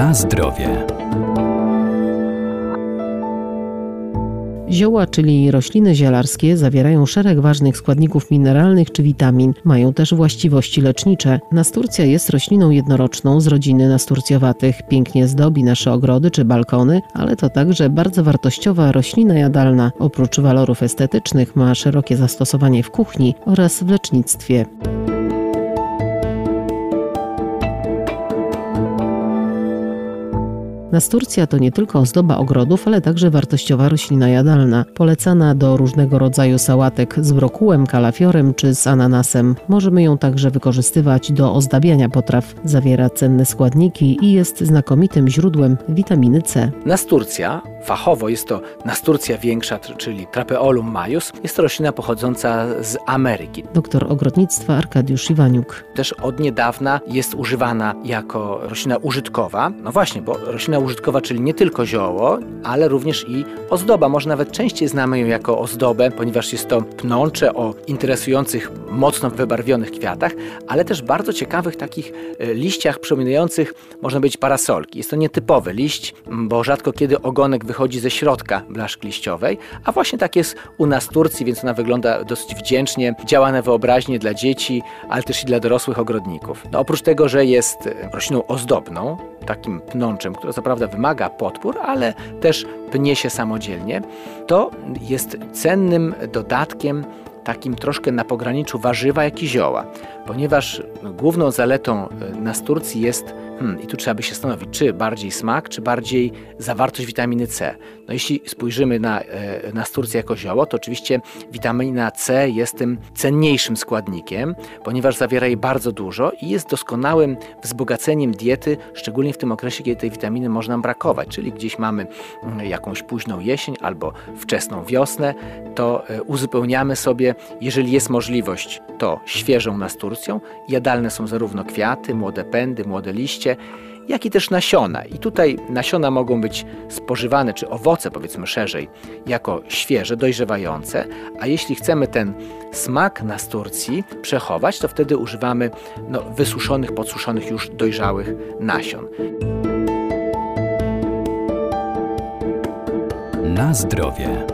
Na zdrowie. Zioła, czyli rośliny zielarskie, zawierają szereg ważnych składników mineralnych czy witamin. Mają też właściwości lecznicze. Nasturcja jest rośliną jednoroczną z rodziny nasturcjowatych. Pięknie zdobi nasze ogrody czy balkony, ale to także bardzo wartościowa roślina jadalna. Oprócz walorów estetycznych ma szerokie zastosowanie w kuchni oraz w lecznictwie. Nasturcja to nie tylko ozdoba ogrodów, ale także wartościowa roślina jadalna, polecana do różnego rodzaju sałatek z brokułem, kalafiorem czy z ananasem. Możemy ją także wykorzystywać do ozdabiania potraw. Zawiera cenne składniki i jest znakomitym źródłem witaminy C. Nasturcja, fachowo jest to nasturcja większa, czyli Trapeolum majus, jest to roślina pochodząca z Ameryki. Doktor ogrodnictwa Arkadiusz Iwaniuk. Też od niedawna jest używana jako roślina użytkowa. No właśnie, bo roślina użytkowa, czyli nie tylko zioło, ale również i ozdoba. Może nawet częściej znamy ją jako ozdobę, ponieważ jest to pnącze o interesujących, mocno wybarwionych kwiatach, ale też bardzo ciekawych takich e, liściach przypominających, można być parasolki. Jest to nietypowy liść, bo rzadko kiedy ogonek wychodzi ze środka blaszki liściowej, a właśnie tak jest u nas w Turcji, więc ona wygląda dosyć wdzięcznie, działa na wyobraźnię dla dzieci, ale też i dla dorosłych ogrodników. No, oprócz tego, że jest e, rośliną ozdobną, takim pnączem, która co prawda wymaga podpór, ale też pnie się samodzielnie, to jest cennym dodatkiem takim troszkę na pograniczu warzywa, jak i zioła, ponieważ główną zaletą e, nasturcji jest Hmm, I tu trzeba by się zastanowić, czy bardziej smak, czy bardziej zawartość witaminy C. No jeśli spojrzymy na, e, na sturcję jako zioło, to oczywiście witamina C jest tym cenniejszym składnikiem, ponieważ zawiera jej bardzo dużo i jest doskonałym wzbogaceniem diety, szczególnie w tym okresie, kiedy tej witaminy można brakować, czyli gdzieś mamy mm, jakąś późną jesień albo wczesną wiosnę, to e, uzupełniamy sobie, jeżeli jest możliwość, to świeżą nasturcją. Jadalne są zarówno kwiaty, młode pędy, młode liście, jak i też nasiona. I tutaj nasiona mogą być spożywane, czy owoce powiedzmy szerzej, jako świeże, dojrzewające, a jeśli chcemy ten smak nasturcji przechować, to wtedy używamy no, wysuszonych, podsuszonych już dojrzałych nasion. Na zdrowie.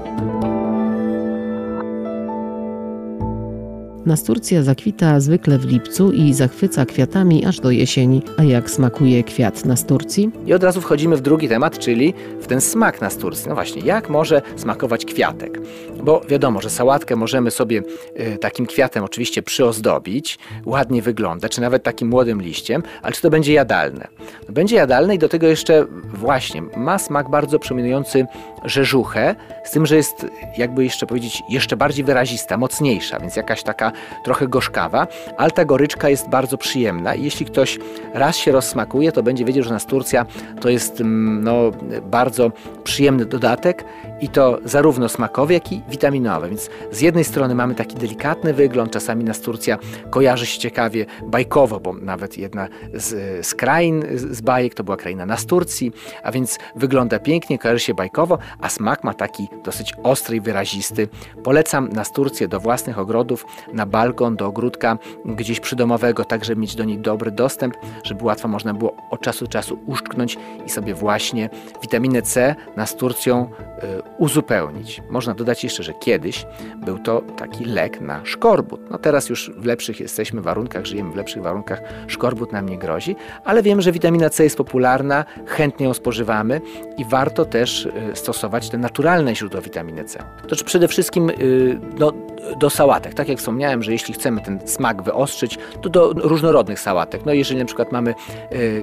Nasturcja zakwita zwykle w lipcu i zachwyca kwiatami aż do jesieni. A jak smakuje kwiat nasturcji? I od razu wchodzimy w drugi temat, czyli w ten smak nasturcji. No właśnie, jak może smakować kwiatek? Bo wiadomo, że sałatkę możemy sobie y, takim kwiatem oczywiście przyozdobić, ładnie wygląda, czy nawet takim młodym liściem, ale czy to będzie jadalne? No, będzie jadalne i do tego jeszcze właśnie ma smak bardzo przypominający rzeżuchę, z tym, że jest jakby jeszcze powiedzieć jeszcze bardziej wyrazista, mocniejsza, więc jakaś taka trochę gorzkawa, ale ta goryczka jest bardzo przyjemna i jeśli ktoś raz się rozsmakuje, to będzie wiedział, że nasturcja to jest mm, no, bardzo przyjemny dodatek i to zarówno smakowy, jak i witaminowy. Więc z jednej strony mamy taki delikatny wygląd, czasami nasturcja kojarzy się ciekawie bajkowo, bo nawet jedna z, z krain z bajek to była kraina Nasturcji, a więc wygląda pięknie, kojarzy się bajkowo, a smak ma taki dosyć ostry i wyrazisty. Polecam nasturcję do własnych ogrodów, na balkon, do ogródka gdzieś przydomowego, tak żeby mieć do niej dobry dostęp, żeby łatwo można było od czasu do czasu uszczknąć i sobie właśnie witaminę C nasturcją y, uzupełnić. Można dodać jeszcze, że kiedyś był to taki lek na szkorbut. No teraz już w lepszych jesteśmy warunkach, żyjemy w lepszych warunkach, szkorbut nam nie grozi, ale wiem, że witamina C jest popularna, chętnie ją spożywamy i warto też y, stosować te naturalne źródła witaminy C. To przede wszystkim y, no, do sałatek. Tak jak wspomniałem, że jeśli chcemy ten smak wyostrzyć, to do różnorodnych sałatek. No jeżeli na przykład mamy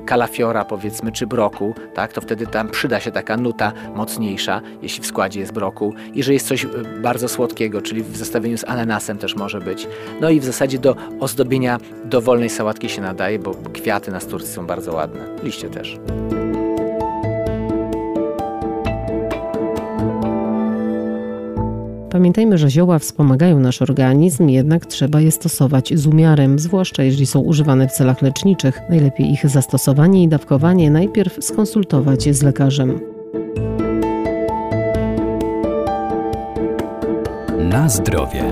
kalafiora powiedzmy, czy broku, tak, to wtedy tam przyda się taka nuta mocniejsza, jeśli w składzie jest brokuł. Jeżeli jest coś e, bardzo słodkiego, czyli w zestawieniu z ananasem też może być. No i w zasadzie do ozdobienia dowolnej sałatki się nadaje, bo kwiaty na sturcji są bardzo ładne. Liście też. Pamiętajmy, że zioła wspomagają nasz organizm, jednak trzeba je stosować z umiarem, zwłaszcza jeżeli są używane w celach leczniczych. Najlepiej ich zastosowanie i dawkowanie najpierw skonsultować z lekarzem. Na zdrowie.